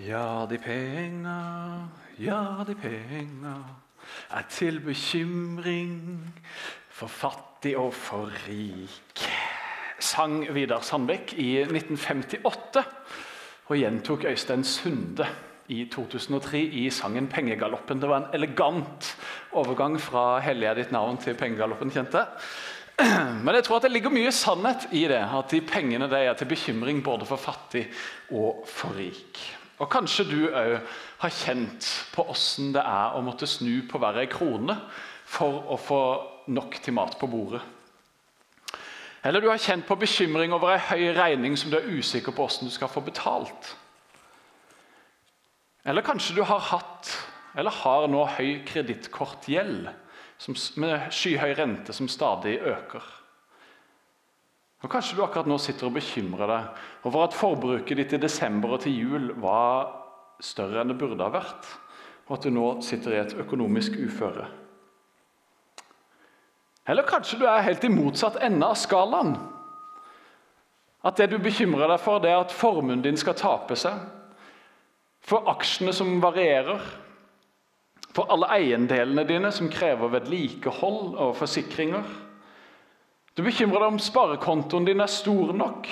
Ja, de penga, ja, de penga er til bekymring for fattig og for rik. Sang Vidar Sandbekk i 1958 og gjentok Øystein Sunde i 2003 i sangen 'Pengegaloppen'. Det var en elegant overgang fra 'Hellig er ditt navn' til 'Pengegaloppen'. kjente Men jeg tror at det ligger mye sannhet i det, at de pengene de er til bekymring både for fattig og for rik. Og Kanskje du òg har kjent på åssen det er å måtte snu på hver ei krone for å få nok til mat på bordet. Eller du har kjent på bekymring over ei høy regning som du er usikker på åssen du skal få betalt. Eller kanskje du har hatt, eller har nå, høy kredittkortgjeld med skyhøy rente som stadig øker. Og Kanskje du akkurat nå sitter og bekymrer deg over at forbruket ditt i desember og til jul var større enn det burde ha vært, og at du nå sitter i et økonomisk uføre. Eller kanskje du er helt i motsatt ende av skalaen. At det du bekymrer deg for, det er at formuen din skal tape seg. For aksjene som varierer. For alle eiendelene dine som krever vedlikehold og forsikringer. Du bekymrer deg om sparekontoen din er stor nok,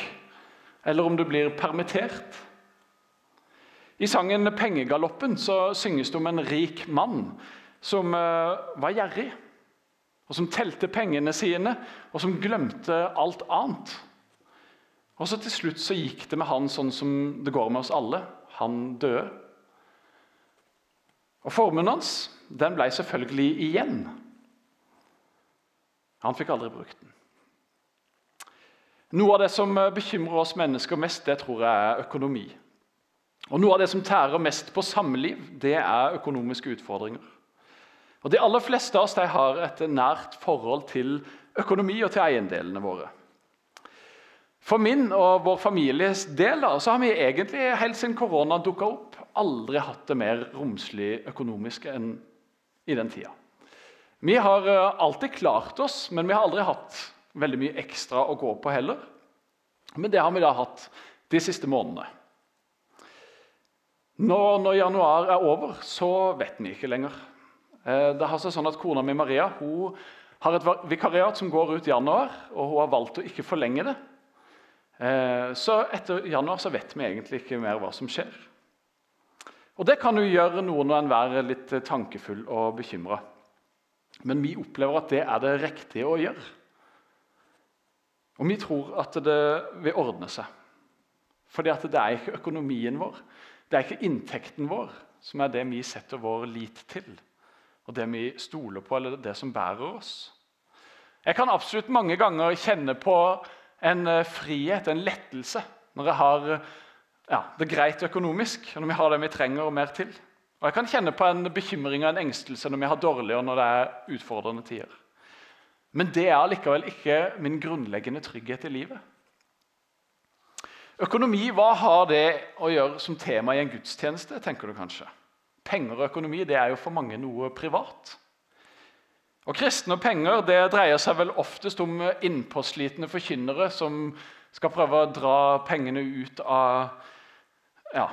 eller om du blir permittert. I sangen 'Pengegaloppen' så synges det om en rik mann som eh, var gjerrig, og som telte pengene sine, og som glemte alt annet. Og så Til slutt så gikk det med han sånn som det går med oss alle. Han døde. Og Formuen hans den ble selvfølgelig igjen. Han fikk aldri brukt den. Noe av det som bekymrer oss mennesker mest, det tror jeg er økonomi. Og Noe av det som tærer mest på samliv, det er økonomiske utfordringer. Og De aller fleste av oss har et nært forhold til økonomi og til eiendelene våre. For min og vår families del da, så har vi egentlig helt siden korona dukka opp, aldri hatt det mer romslig økonomisk enn i den tida. Vi har eh, alltid klart oss, men vi har aldri hatt veldig mye ekstra å gå på heller. Men det har vi da hatt de siste månedene. Når, når januar er over, så vet vi ikke lenger. Eh, det har seg sånn at Kona mi Maria hun har et vikariat som går ut i januar, og hun har valgt å ikke forlenge det. Eh, så etter januar så vet vi egentlig ikke mer hva som skjer. Og Det kan jo gjøre noen og enhver litt tankefull og bekymra. Men vi opplever at det er det riktige å gjøre. Og vi tror at det vil ordne seg. At det er ikke økonomien vår, det er ikke inntekten vår som er det vi setter vår lit til, og det vi stoler på, eller det som bærer oss. Jeg kan absolutt mange ganger kjenne på en eh, frihet, en lettelse, når jeg har ja, det greit økonomisk, og når vi har det vi trenger og mer til. Og jeg kan kjenne på en bekymring og en engstelse når vi har dårligere når det er utfordrende tider. Men det er likevel ikke min grunnleggende trygghet i livet. Økonomi, hva har det å gjøre som tema i en gudstjeneste? tenker du kanskje? Penger og økonomi det er jo for mange noe privat. Og Kristne og penger det dreier seg vel oftest om innpåslitne forkynnere som skal prøve å dra pengene ut av ja,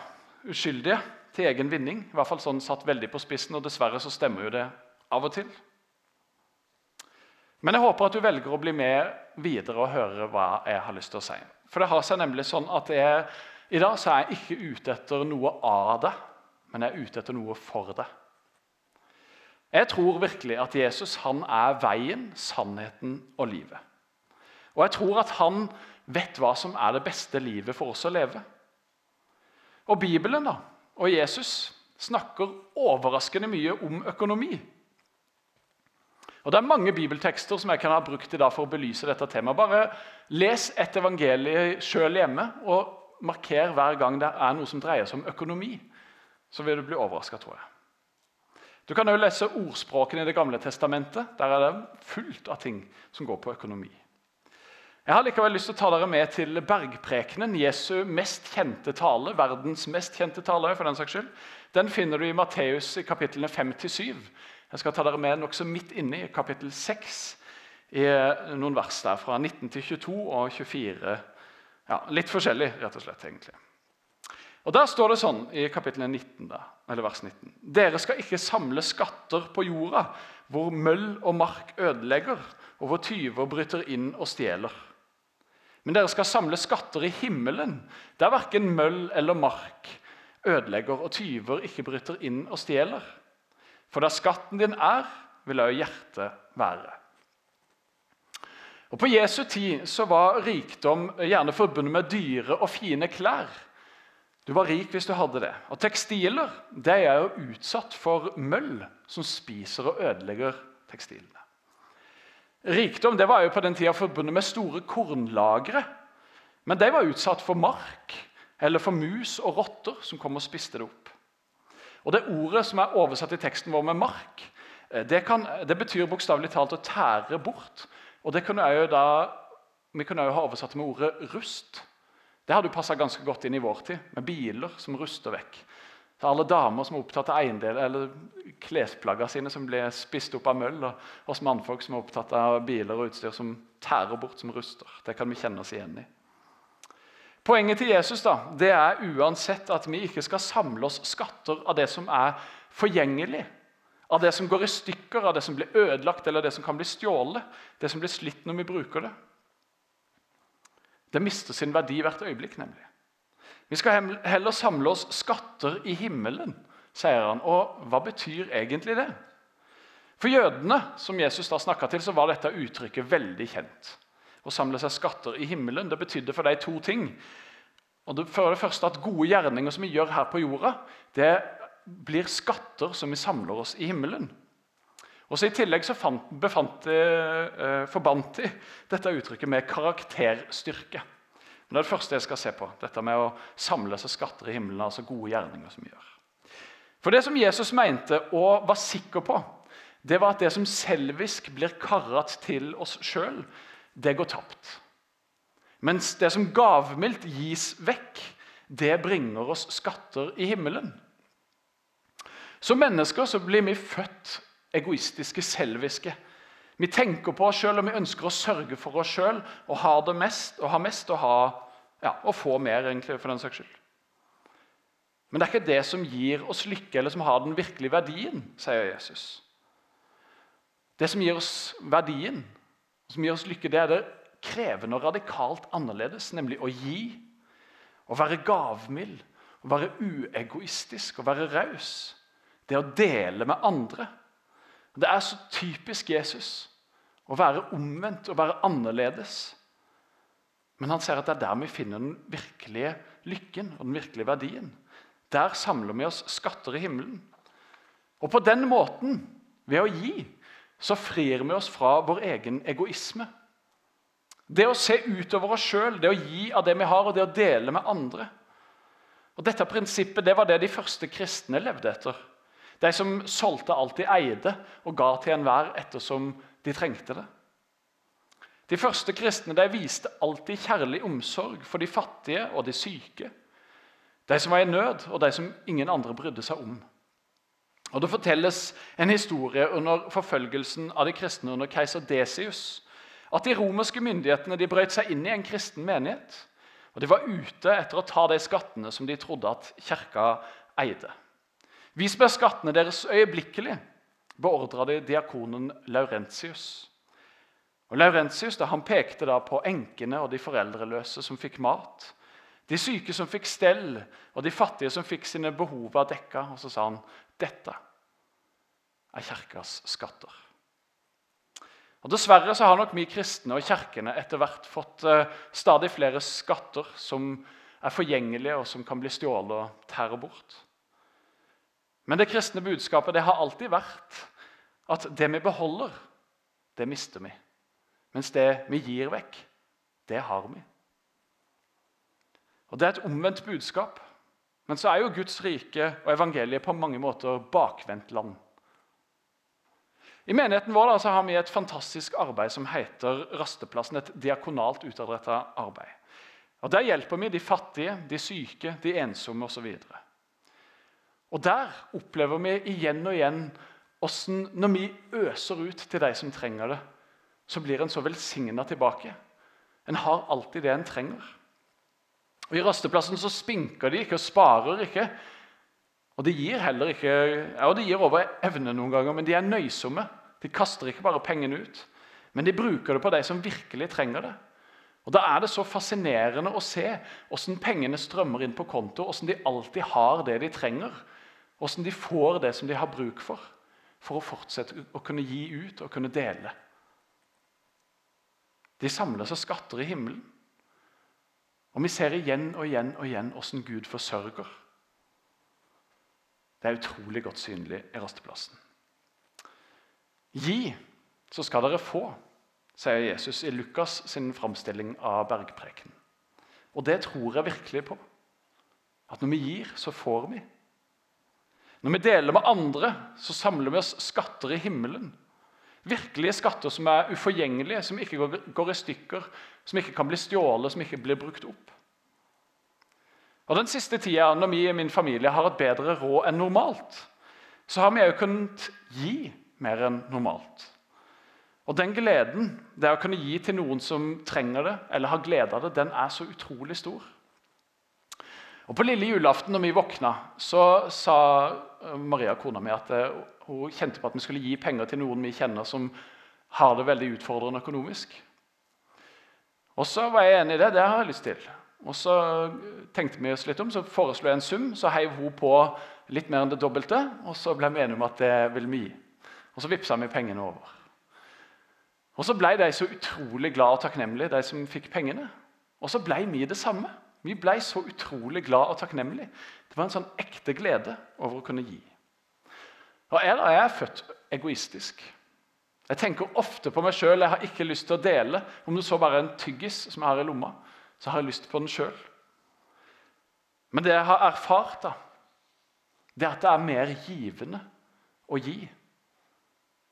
uskyldige til egen vinning. I hvert fall sånn satt veldig på spissen, og dessverre så stemmer jo det av og til. Men jeg håper at du velger å bli med videre og høre hva jeg har lyst til å si. For det har seg nemlig sånn at jeg, i dag så er jeg ikke ute etter noe av det, men jeg er ute etter noe for det. Jeg tror virkelig at Jesus han er veien, sannheten og livet. Og jeg tror at han vet hva som er det beste livet for oss å leve. Og Bibelen da, og Jesus snakker overraskende mye om økonomi. Og Det er mange bibeltekster som jeg kan ha brukt i dag for å belyse dette temaet. Bare Les et evangelie sjøl hjemme, og marker hver gang det er noe som dreier seg om økonomi. Så vil du bli overraska, tror jeg. Du kan òg lese ordspråkene i Det gamle testamentet. Der er det fullt av ting som går på økonomi. Jeg har likevel lyst til å ta dere med til bergprekenen, Jesu mest kjente tale. verdens mest kjente tale, for den saks skyld. Den finner du i Matteus i kapitlene 5-7. Jeg skal ta dere med nokså midt inne i kapittel 6, i noen vers der fra 19 til 22 og 24. Ja, litt forskjellig, rett og slett. egentlig. Og Der står det sånn i kapittel 19, da, eller vers 19.: Dere skal ikke samle skatter på jorda, hvor møll og mark ødelegger, og hvor tyver bryter inn og stjeler. Men dere skal samle skatter i himmelen, der verken møll eller mark ødelegger, og tyver ikke bryter inn og stjeler. For der skatten din er, vil òg hjertet være. Og På Jesu tid så var rikdom gjerne forbundet med dyre og fine klær. Du var rik hvis du hadde det. Og Tekstiler det er jo utsatt for møll som spiser og ødelegger tekstilene. Rikdom det var jo på den tida forbundet med store kornlagre. Men de var utsatt for mark eller for mus og rotter som kom og spiste det opp. Og Det ordet som er oversatt i teksten vår med 'mark', eh, det, kan, det betyr bokstavelig talt å tære bort. Og det kunne jeg jo da, Vi kunne jo ha oversatt med ordet 'rust'. Det hadde jo passa ganske godt inn i vår tid, med biler som ruster vekk. Så alle damer som er opptatt av eiendeler eller klesplaggene sine som blir spist opp av møll, og oss mannfolk som er opptatt av biler og utstyr som tærer bort, som ruster. Det kan vi kjenne oss igjen i. Poenget til Jesus da, det er uansett at vi ikke skal samle oss skatter av det som er forgjengelig, av det som går i stykker, av det som blir ødelagt eller det som kan bli stjålet, det som blir slitt når vi bruker det. Det mister sin verdi hvert øyeblikk. nemlig. Vi skal heller samle oss skatter i himmelen, sier han. Og hva betyr egentlig det? For jødene som Jesus da snakka til, så var dette uttrykket veldig kjent å samle seg skatter i himmelen. Det betydde for deg to ting. Og det, for det første at Gode gjerninger som vi gjør her på jorda, det blir skatter som vi samler oss i himmelen. Og så I tillegg så fant, befant de, eh, forbandt de dette uttrykket med karakterstyrke. Det er det første jeg skal se på. Dette med å samle seg skatter i himmelen. altså gode gjerninger som vi gjør. For Det som Jesus mente og var sikker på, det var at det som selvisk blir karret til oss sjøl, det går tapt. Mens det som gavmildt gis vekk, det bringer oss skatter i himmelen. Som mennesker så blir vi født egoistiske, selviske. Vi tenker på oss sjøl og vi ønsker å sørge for oss sjøl og ha det mest og ha mest og, ha, ja, og få mer, egentlig, for den saks skyld. Men det er ikke det som gir oss lykke, eller som har den virkelige verdien, sier Jesus. Det som gir oss verdien, som gir oss lykke, det er det krevende og radikalt annerledes, nemlig å gi. Å være gavmild, å være uegoistisk, å være raus. Det å dele med andre. Det er så typisk Jesus å være omvendt å være annerledes. Men han ser at det er der vi finner den virkelige lykken og den virkelige verdien. Der samler vi oss skatter i himmelen. Og på den måten, ved å gi, så frir vi oss fra vår egen egoisme. Det å se utover oss sjøl, det å gi av det vi har, og det å dele med andre. Og Dette prinsippet det var det de første kristne levde etter. De som solgte alt de eide, og ga til enhver ettersom de trengte det. De første kristne de viste alltid kjærlig omsorg for de fattige og de syke. De som var i nød, og de som ingen andre brydde seg om. Og Det fortelles en historie under forfølgelsen av de kristne under keiser Desius. At de romerske myndighetene de brøt seg inn i en kristen menighet. Og De var ute etter å ta de skattene som de trodde at kirka eide. Vis meg skattene deres øyeblikkelig, beordra de diakonen Laurentius. Og Laurentius han pekte da på enkene og de foreldreløse som fikk mat. De syke som fikk stell, og de fattige som fikk sine behov dekka. Og så sa han dette er kirkas skatter. Og Dessverre så har nok vi kristne og kirkene etter hvert fått uh, stadig flere skatter som er forgjengelige, og som kan bli stjålet og tære bort. Men det kristne budskapet det har alltid vært at det vi beholder, det mister vi. Mens det vi gir vekk, det har vi. Og Det er et omvendt budskap. Men så er jo Guds rike og evangeliet på mange måter bakvendt land. I menigheten vår da, har vi et fantastisk arbeid som heter Rasteplassen. Et diakonalt utadretta arbeid. Og Der hjelper vi de fattige, de syke, de ensomme osv. Og, og der opplever vi igjen og igjen hvordan når vi øser ut til de som trenger det, så blir en så velsigna tilbake. En har alltid det en trenger. Og I rasteplassen så spinker de ikke og sparer ikke. Og de gir heller ikke, ja, de gir over evne noen ganger, men de er nøysomme. De kaster ikke bare pengene ut, men de bruker det på de som virkelig trenger det. Og Da er det så fascinerende å se hvordan pengene strømmer inn på konto, hvordan de alltid har det de trenger, hvordan de får det som de har bruk for, for å fortsette å kunne gi ut og kunne dele. De samler seg skatter i himmelen. Og vi ser igjen og igjen og igjen hvordan Gud forsørger. Det er utrolig godt synlig i rasteplassen. Gi, så skal dere få, sier Jesus i Lukas sin framstilling av bergpreken. Og det tror jeg virkelig på. At når vi gir, så får vi. Når vi deler med andre, så samler vi oss skatter i himmelen. Virkelige skatter som er uforgjengelige, som ikke går, i stykker, som ikke kan bli stjålet, som ikke blir brukt opp. Og Den siste tida, når vi i min familie har et bedre råd enn normalt, så har vi òg kunnet gi mer enn normalt. Og Den gleden det å kunne gi til noen som trenger det, eller har glede av det, den er så utrolig stor. Og På lille julaften når vi våkna, så sa Maria, kona mi, at eh, hun kjente på at vi skulle gi penger til noen vi kjenner som har det veldig utfordrende økonomisk. Og så var jeg enig i det. Det har jeg lyst til. Og så tenkte vi oss litt om, så foreslo jeg en sum. Så heiv hun på litt mer enn det dobbelte, og så ble vi enige om at det ville vi gi. Og så vippsa vi pengene over. Og så ble de så utrolig glad og takknemlige, de som fikk pengene. Og så ble vi det samme. Vi ble så utrolig glad og takknemlig. Det var en sånn ekte glede over å kunne gi. Og er jeg født egoistisk. Jeg tenker ofte på meg sjøl. Jeg har ikke lyst til å dele. Om det så bare en tyggis som jeg har i lomma, så har jeg lyst på den sjøl. Men det jeg har erfart, da, det er at det er mer givende å gi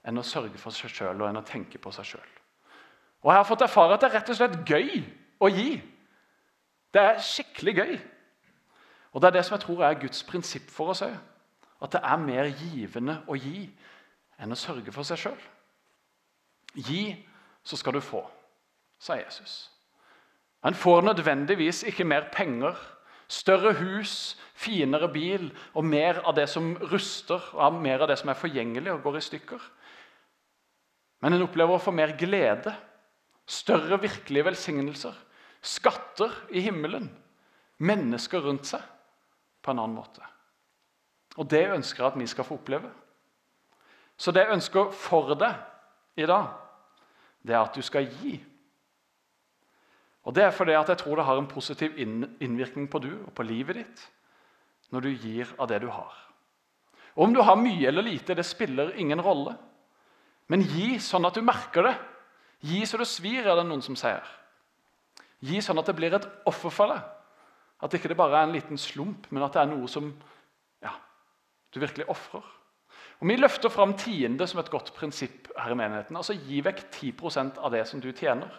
enn å sørge for seg sjøl og enn å tenke på seg sjøl. Og jeg har fått erfare at det er rett og slett gøy å gi. Det er skikkelig gøy. Og Det er det som jeg tror er Guds prinsipp for oss òg. At det er mer givende å gi enn å sørge for seg sjøl. Gi, så skal du få, sa Jesus. Han får nødvendigvis ikke mer penger, større hus, finere bil og mer av det som ruster, og mer av det som er forgjengelig og går i stykker. Men en opplever å få mer glede, større virkelige velsignelser skatter i himmelen, mennesker rundt seg, på en annen måte. Og Det ønsker jeg at vi skal få oppleve. Så det jeg ønsker for deg i dag, det er at du skal gi. Og Det er fordi at jeg tror det har en positiv innvirkning på du og på livet ditt når du gir av det du har. Og Om du har mye eller lite, det spiller ingen rolle. Men gi sånn at du merker det. Gi så det svir, er det noen som sier. Gi sånn at det blir et offer for deg. At det ikke bare er en liten slump, men at det er noe som ja, du virkelig ofrer. Vi løfter fram tiende som et godt prinsipp her i menigheten. Altså Gi vekk 10% av det som du tjener.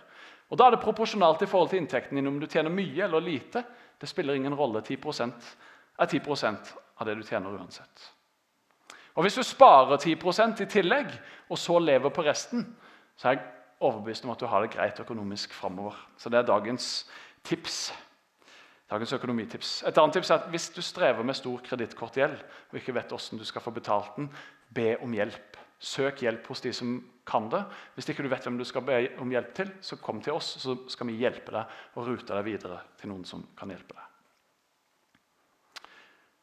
Og Da er det proporsjonalt i forhold til inntekten din om du tjener mye eller lite. Det spiller ingen rolle. 10% er 10% av det du tjener uansett. Og Hvis du sparer 10% i tillegg, og så lever på resten, så er overbevist om at du har det greit økonomisk framover. Så det er dagens tips. Dagens økonomitips. Et annet tips er at Hvis du strever med stor kredittkortgjeld og ikke vet hvordan du skal få betalt den, be om hjelp. Søk hjelp hos de som kan det. Hvis ikke du vet hvem du skal be om hjelp til, så kom til oss, så skal vi hjelpe deg og rute deg videre til noen som kan hjelpe deg.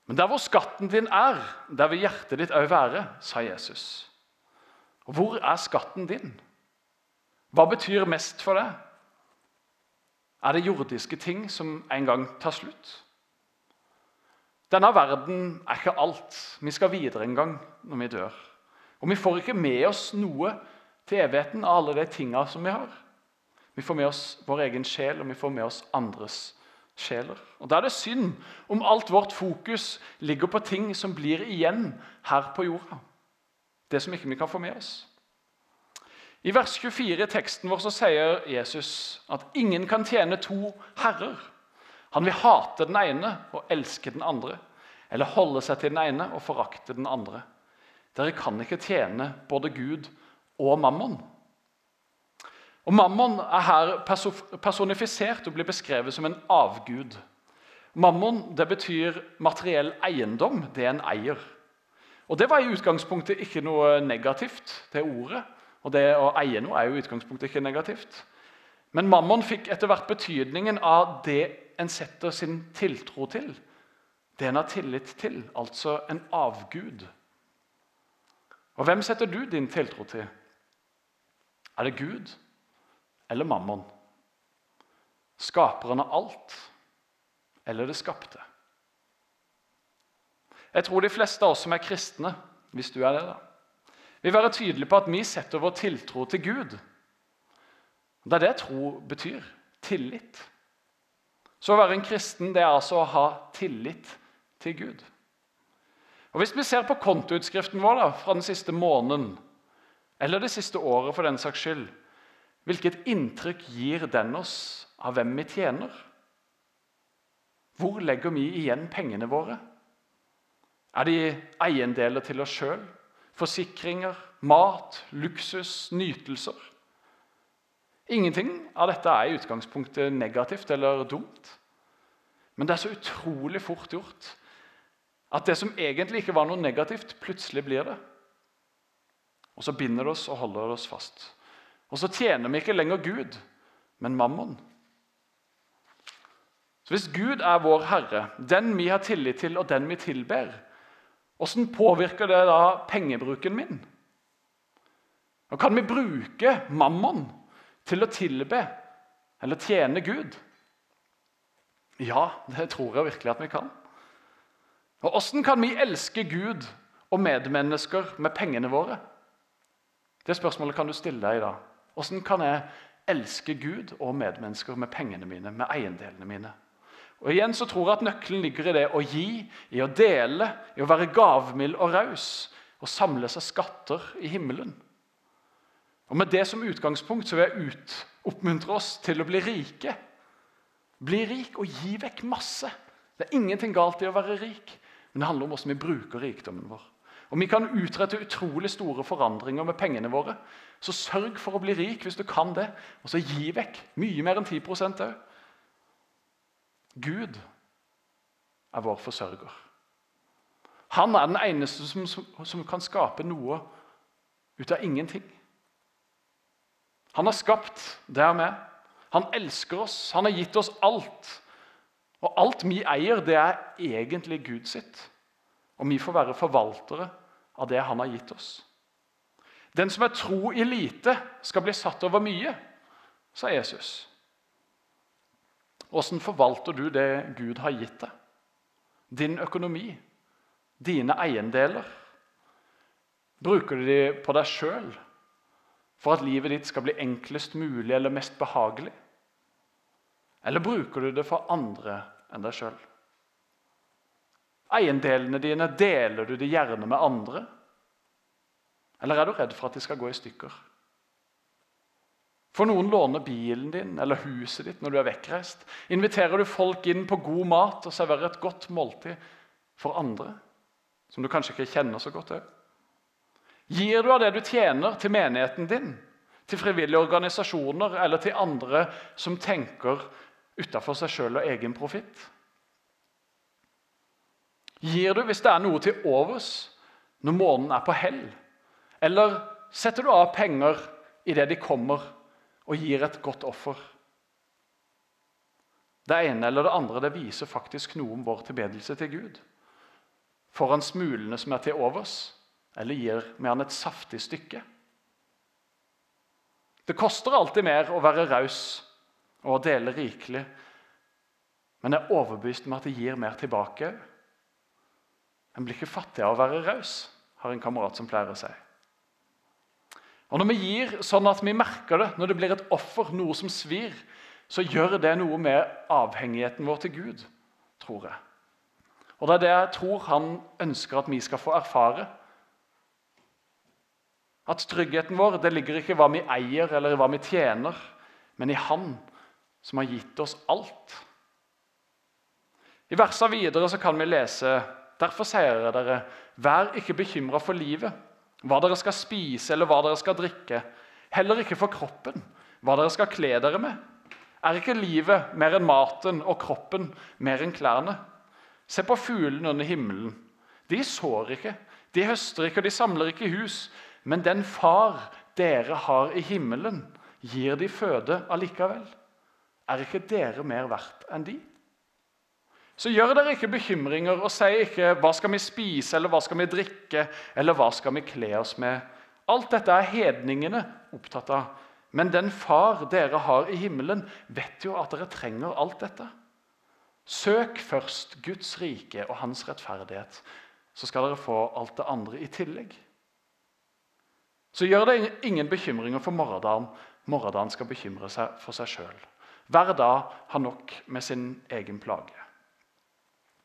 Men der hvor skatten din er, der vil hjertet ditt òg være, sa Jesus. Og hvor er skatten din? Hva betyr mest for deg? Er det jordiske ting som en gang tar slutt? Denne verden er ikke alt. Vi skal videre en gang når vi dør. Og vi får ikke med oss noe til evigheten av alle de tinga som vi har. Vi får med oss vår egen sjel, og vi får med oss andres sjeler. Og Da er det synd om alt vårt fokus ligger på ting som blir igjen her på jorda. Det som ikke vi kan få med oss. I vers 24 i teksten vår så sier Jesus at ingen kan tjene to herrer. Han vil hate den ene og elske den andre, eller holde seg til den ene og forakte den andre. Dere kan ikke tjene både Gud og mammon. Og Mammon er her personifisert og blir beskrevet som en avgud. Mammon det betyr materiell eiendom. Det en eier. Og Det var i utgangspunktet ikke noe negativt, det ordet. Og det å eie noe er jo i utgangspunktet ikke negativt. Men mammon fikk etter hvert betydningen av det en setter sin tiltro til. Det en har tillit til, altså en avgud. Og hvem setter du din tiltro til? Er det Gud eller mammon? Skaperen av alt eller det skapte? Jeg tror de fleste av oss som er kristne, hvis du er det, da, vil være tydelige på at vi setter vår tiltro til Gud. Det er det tro betyr. Tillit. Så å være en kristen det er altså å ha tillit til Gud. Og Hvis vi ser på kontoutskriften vår da, fra den siste måneden, eller det siste året for den saks skyld, hvilket inntrykk gir den oss av hvem vi tjener? Hvor legger vi igjen pengene våre? Er de eiendeler til oss sjøl? Forsikringer, mat, luksus, nytelser? Ingenting av dette er i utgangspunktet negativt eller dumt. Men det er så utrolig fort gjort at det som egentlig ikke var noe negativt, plutselig blir det. Og så binder det oss og holder oss fast. Og så tjener vi ikke lenger Gud, men mammon. Så Hvis Gud er vår Herre, den vi har tillit til, og den vi tilber, hvordan påvirker det da pengebruken min? Og Kan vi bruke mammon til å tilbe eller tjene Gud? Ja, det tror jeg virkelig at vi kan. Og Hvordan kan vi elske Gud og medmennesker med pengene våre? Det spørsmålet kan du stille deg i dag. Hvordan kan jeg elske Gud og medmennesker med pengene mine, med eiendelene mine? Og igjen så tror jeg at Nøkkelen ligger i det å gi, i å dele, i å være gavmild og raus. Og samle seg skatter i himmelen. Og Med det som utgangspunkt så vil jeg ut, oppmuntre oss til å bli rike. Bli rik og gi vekk masse. Det er ingenting galt i å være rik. Men det handler om hvordan vi bruker rikdommen vår. Og Vi kan utrette utrolig store forandringer med pengene våre. Så sørg for å bli rik hvis du kan det, og så gi vekk mye mer enn 10 òg. Gud er vår forsørger. Han er den eneste som, som kan skape noe ut av ingenting. Han har skapt det er med. Han elsker oss. Han har gitt oss alt. Og alt vi eier, det er egentlig Gud sitt. Og vi får være forvaltere av det han har gitt oss. Den som er tro i lite, skal bli satt over mye, sa Jesus. Åssen forvalter du det Gud har gitt deg? Din økonomi, dine eiendeler. Bruker du de på deg sjøl for at livet ditt skal bli enklest mulig eller mest behagelig? Eller bruker du det for andre enn deg sjøl? Eiendelene dine, deler du de gjerne med andre? Eller er du redd for at de skal gå i stykker? For noen låner bilen din eller huset ditt når du er vekkreist. Inviterer du folk inn på god mat og serverer et godt måltid for andre, som du kanskje ikke kjenner så godt òg? Gir du av det du tjener, til menigheten din, til frivillige organisasjoner eller til andre som tenker utafor seg sjøl og egen profitt? Gir du hvis det er noe til overs når månen er på hell? Eller setter du av penger idet de kommer, og gir et godt offer? Det ene eller det andre det viser faktisk noe om vår tilbedelse til Gud. Får han smulene som er til overs, eller gir vi han et saftig stykke? Det koster alltid mer å være raus og å dele rikelig. Men jeg er overbevist om at det gir mer tilbake. En blir ikke fattig av å være raus, har en kamerat som pleier å si. Og Når vi gir sånn at vi merker det, når det blir et offer, noe som svir, så gjør det noe med avhengigheten vår til Gud, tror jeg. Og Det er det jeg tror han ønsker at vi skal få erfare. At tryggheten vår det ligger ikke i hva vi eier eller hva vi tjener, men i Han som har gitt oss alt. I versene videre så kan vi lese Derfor sier jeg dere, vær ikke bekymra for livet, hva dere skal spise eller hva dere skal drikke. Heller ikke for kroppen, hva dere skal kle dere med. Er ikke livet mer enn maten og kroppen mer enn klærne? Se på fuglene under himmelen. De sår ikke, de høster ikke og de samler ikke hus. Men den far dere har i himmelen, gir de føde allikevel. Er ikke dere mer verdt enn de? Så gjør dere ikke bekymringer og si ikke 'hva skal vi spise', eller 'hva skal vi drikke', eller 'hva skal vi kle oss med'? Alt dette er hedningene opptatt av. Men den far dere har i himmelen, vet jo at dere trenger alt dette. Søk først Guds rike og hans rettferdighet, så skal dere få alt det andre i tillegg. Så gjør det ingen bekymringer for morgendagen. Morgendagen skal bekymre seg for seg sjøl. Hver dag har nok med sin egen plage.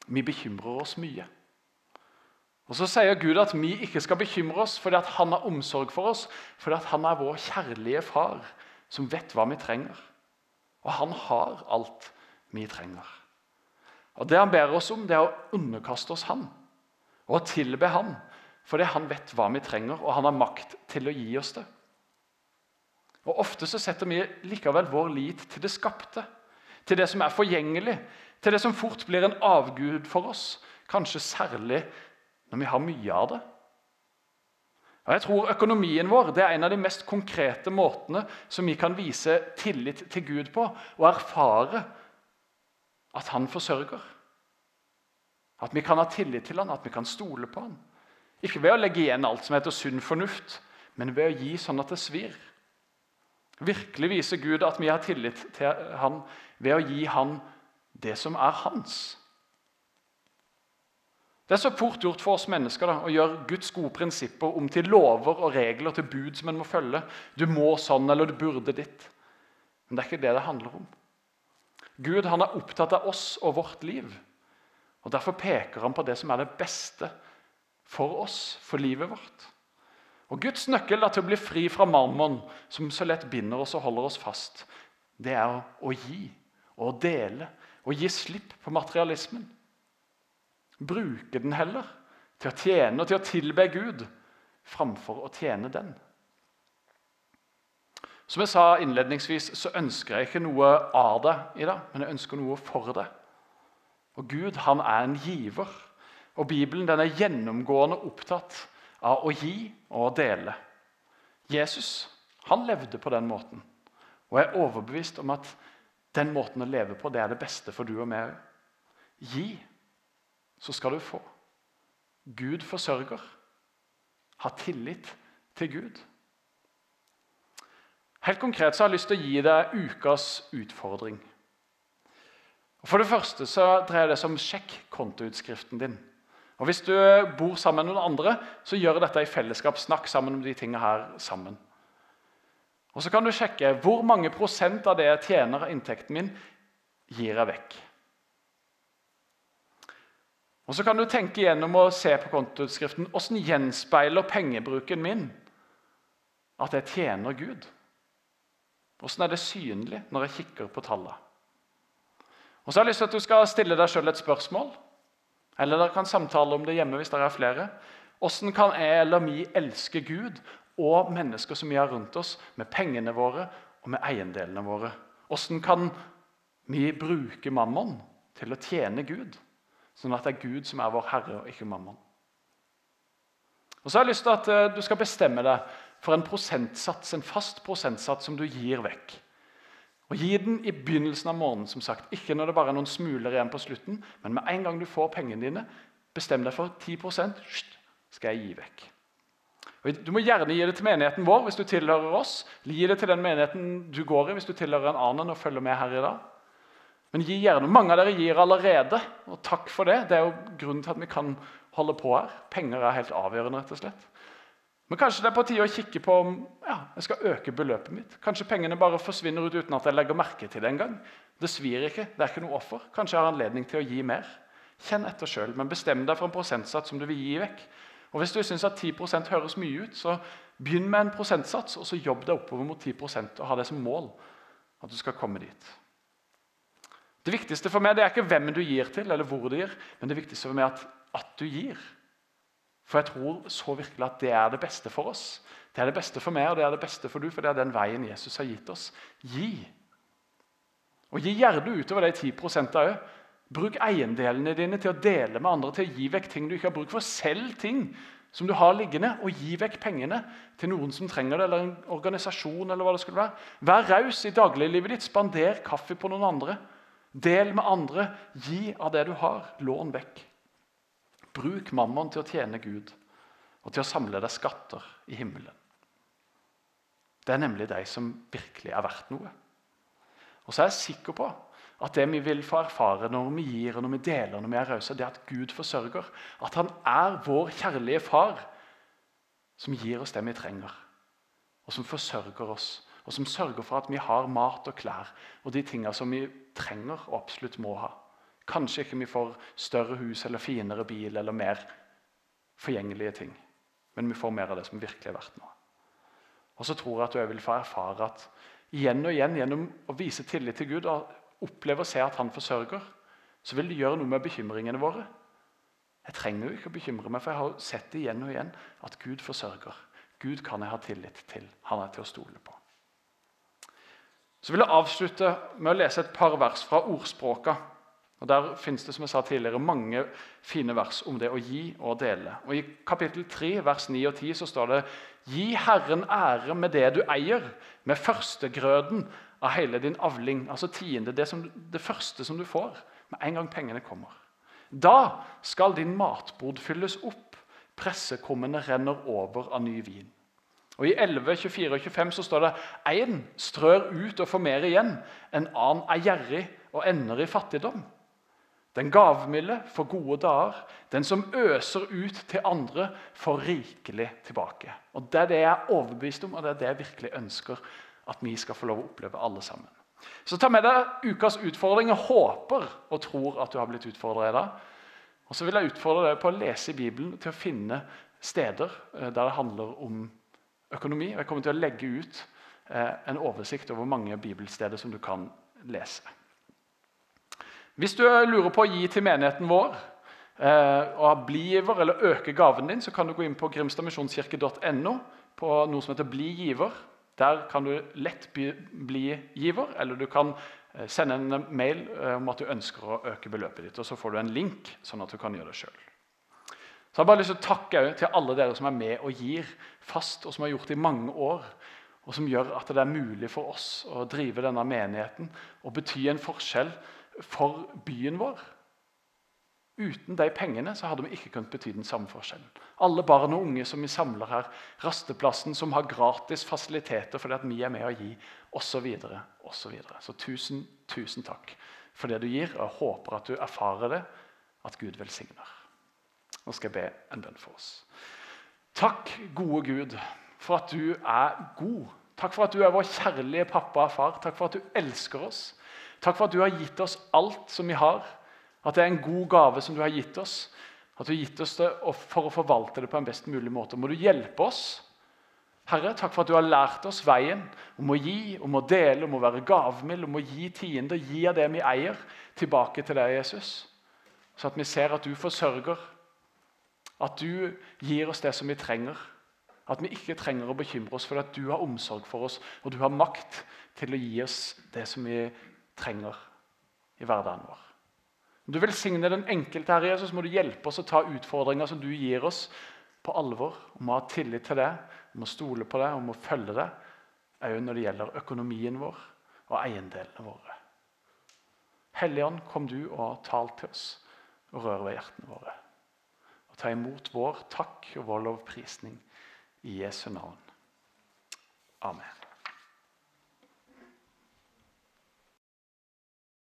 Vi bekymrer oss mye. Og Så sier Gud at vi ikke skal bekymre oss fordi han har omsorg for oss, fordi han er vår kjærlige far som vet hva vi trenger. Og han har alt vi trenger. Og Det han ber oss om, det er å underkaste oss han, og å tilbe han, fordi han vet hva vi trenger, og han har makt til å gi oss det. Og Ofte så setter vi likevel vår lit til det skapte, til det som er forgjengelig, til det som fort blir en avgud for oss, kanskje særlig når vi har mye av det. Og jeg tror Økonomien vår det er en av de mest konkrete måtene som vi kan vise tillit til Gud på og erfare at han forsørger. At vi kan ha tillit til han, at vi kan stole på han. Ikke ved å legge igjen alt som heter sunn fornuft, men ved å gi sånn at det svir. Virkelig viser Gud at vi har tillit til han ved å gi han det som er hans. Det er så fort gjort for oss mennesker da, å gjøre Guds gode prinsipper om til lover og regler til bud som en må følge. Du må sånn, eller du burde ditt. Men det er ikke det det handler om. Gud han er opptatt av oss og vårt liv. Og Derfor peker han på det som er det beste for oss, for livet vårt. Og Guds nøkkel til å bli fri fra marmoren, som så lett binder oss og holder oss fast, det er å gi og dele og gi slipp på materialismen. Bruke den heller til å tjene og til å tilbe Gud framfor å tjene den. Som jeg sa innledningsvis, så ønsker jeg ikke noe av det i dag, men jeg ønsker noe for det. Og Gud han er en giver, og Bibelen den er gjennomgående opptatt av å gi og å dele. Jesus han levde på den måten, og jeg er overbevist om at den måten å leve på det er det beste for du og meg òg. Gi så skal du få. Gud forsørger. Ha tillit til Gud. Helt konkret så har jeg lyst til å gi deg ukas utfordring. For det første så dreier det seg om sjekk kontoutskriften din. Og Hvis du bor sammen med noen andre, så gjør dette i fellesskap. Snakk sammen om de tingene her sammen. Og Så kan du sjekke hvor mange prosent av det jeg tjener av inntekten min, gir jeg vekk. Og Så kan du tenke gjennom å se på kontoutskriften hvordan gjenspeiler pengebruken min at jeg tjener Gud. Hvordan er det synlig når jeg kikker på tallene? Og så har jeg lyst til at du skal stille deg sjøl et spørsmål. Eller dere kan samtale om det hjemme hvis dere er flere. Hvordan kan jeg eller vi elske Gud og mennesker som vi har rundt oss, med pengene våre og med eiendelene våre? Hvordan kan vi bruke mammon til å tjene Gud? Sånn at det er Gud som er vår herre, og ikke mammon. Og så har jeg lyst til at eh, du skal bestemme deg for en prosentsats, en fast prosentsats som du gir vekk. Og Gi den i begynnelsen av måneden, som sagt. ikke når det bare er noen smuler igjen på slutten. Men med en gang du får pengene dine, bestem deg for 10 skal jeg gi vekk. Og Du må gjerne gi det til menigheten vår hvis du tilhører oss. Gi det til den menigheten du går i hvis du tilhører en annen og følger med her i dag. Men gi gjerne. Mange av dere gir allerede, og takk for det. Det er jo grunnen til at vi kan holde på her. Penger er helt avgjørende. rett og slett. Men kanskje det er på tide å kikke på om ja, jeg skal øke beløpet mitt. Kanskje pengene bare forsvinner ut uten at jeg legger merke til det engang. Det svir ikke, det er ikke noe offer. Kanskje jeg har anledning til å gi mer. Kjenn etter sjøl, men bestem deg for en prosentsats som du vil gi vekk. Og Hvis du syns at 10% høres mye ut, så begynn med en prosentsats, og så jobb deg oppover mot 10% og ha det som mål at du skal komme dit. Det viktigste for meg det er ikke hvem du gir til, eller hvor du gir, men det viktigste for meg er at, at du gir. For jeg tror så virkelig at det er det beste for oss. Det er det beste for meg, og det er det beste for du, for det er den veien Jesus har gitt oss. Gi. Og Gi gjerne utover de 10 òg. Bruk eiendelene dine til å dele med andre, til å gi vekk ting du ikke har bruk for. Selg ting som du har liggende, og gi vekk pengene til noen som trenger det, eller en organisasjon. eller hva det skulle være. Vær raus i dagliglivet ditt. Spander kaffe på noen andre. Del med andre. Gi av det du har. Lån vekk. Bruk mammon til å tjene Gud og til å samle deg skatter i himmelen. Det er nemlig de som virkelig er verdt noe. Og så er jeg sikker på at det vi vil få erfare når vi gir og når vi deler, når vi er rause, det er at Gud forsørger. At han er vår kjærlige far som gir oss det vi trenger. Og som forsørger oss. Og som sørger for at vi har mat og klær og de tingene som vi trenger og absolutt må ha. Kanskje ikke vi får større hus eller finere bil eller mer forgjengelige ting. Men vi får mer av det som virkelig er verdt noe. Og så tror jeg at du vil få erfare at igjen og igjen gjennom å vise tillit til Gud og ser at han forsørger, så vil det gjøre noe med bekymringene våre. Jeg trenger jo ikke å bekymre meg, for jeg har sett det igjen og igjen at Gud forsørger. Gud kan jeg ha tillit til. Han er til å stole på. Så vil jeg avslutte med å lese et par vers fra ordspråka. Og Der finnes det som jeg sa tidligere, mange fine vers om det å gi og dele. Og I kapittel 3, vers 9 og 10 så står det Gi Herren ære med det du eier, med førstegrøden av hele din avling. Altså tiende, det, som, det første som du får med en gang pengene kommer. Da skal din matbod fylles opp, pressekummene renner over av ny vin. Og I 11, 24 og 25 så står det én strør ut og får mer igjen, en annen er gjerrig og ender i fattigdom. Den gavmilde får gode dager. Den som øser ut til andre, får rikelig tilbake. Og Det er det jeg er overbevist om, og det er det jeg virkelig ønsker at vi skal få lov å oppleve alle sammen. Så ta med deg ukas utfordring. Jeg håper og tror at du har blitt utfordra i dag. Og så vil jeg utfordre deg på å lese i Bibelen til å finne steder eh, der det handler om økonomi. Og jeg kommer til å legge ut eh, en oversikt over mange bibelsteder som du kan lese. Hvis du lurer på å gi til menigheten vår eh, og bli giver eller øke gaven din, så kan du gå inn på grimstadmisjonskirke.no på noe som heter 'Bli giver'. Der kan du lett bli giver, eller du kan eh, sende en mail eh, om at du ønsker å øke beløpet ditt. og Så får du en link, sånn at du kan gjøre det sjøl. Jeg har bare lyst til å takke til alle dere som er med og gir fast, og som har gjort det i mange år. Og som gjør at det er mulig for oss å drive denne menigheten og bety en forskjell for byen vår. Uten de pengene så hadde vi ikke kunnet bety den samme forskjellen. Alle barn og unge som vi samler her, rasteplassen som har gratis fasiliteter fordi at vi er med å gi, osv. Videre. så tusen, tusen takk for det du gir. og Jeg håper at du erfarer det, at Gud velsigner. Nå skal jeg be en bønn for oss. Takk, gode Gud, for at du er god. Takk for at du er vår kjærlige pappa og far. Takk for at du elsker oss. Takk for at du har gitt oss alt som vi har. At det er en god gave som du har gitt oss. At du har gitt oss det for å forvalte det på en best mulig måte. Må du hjelpe oss. Herre, takk for at du har lært oss veien om å gi, om å dele, om å være gavmild, om å gi tiende, gi av det vi eier, tilbake til deg, Jesus. Så at vi ser at du forsørger, at du gir oss det som vi trenger. At vi ikke trenger å bekymre oss for at du har omsorg for oss, og du har makt til å gi oss det som vi trenger i hverdagen vår. Om du velsigner den enkelte, Herre Jesus, må du hjelpe oss å ta utfordringer som du gir oss, på alvor. Om å ha tillit til det, om å stole på det, om å følge det. Òg når det gjelder økonomien vår og eiendelene våre. Helligånd, kom du og tal til oss og rør ved hjertene våre. Og ta imot vår takk og vår lovprisning i Jesu navn. Amen.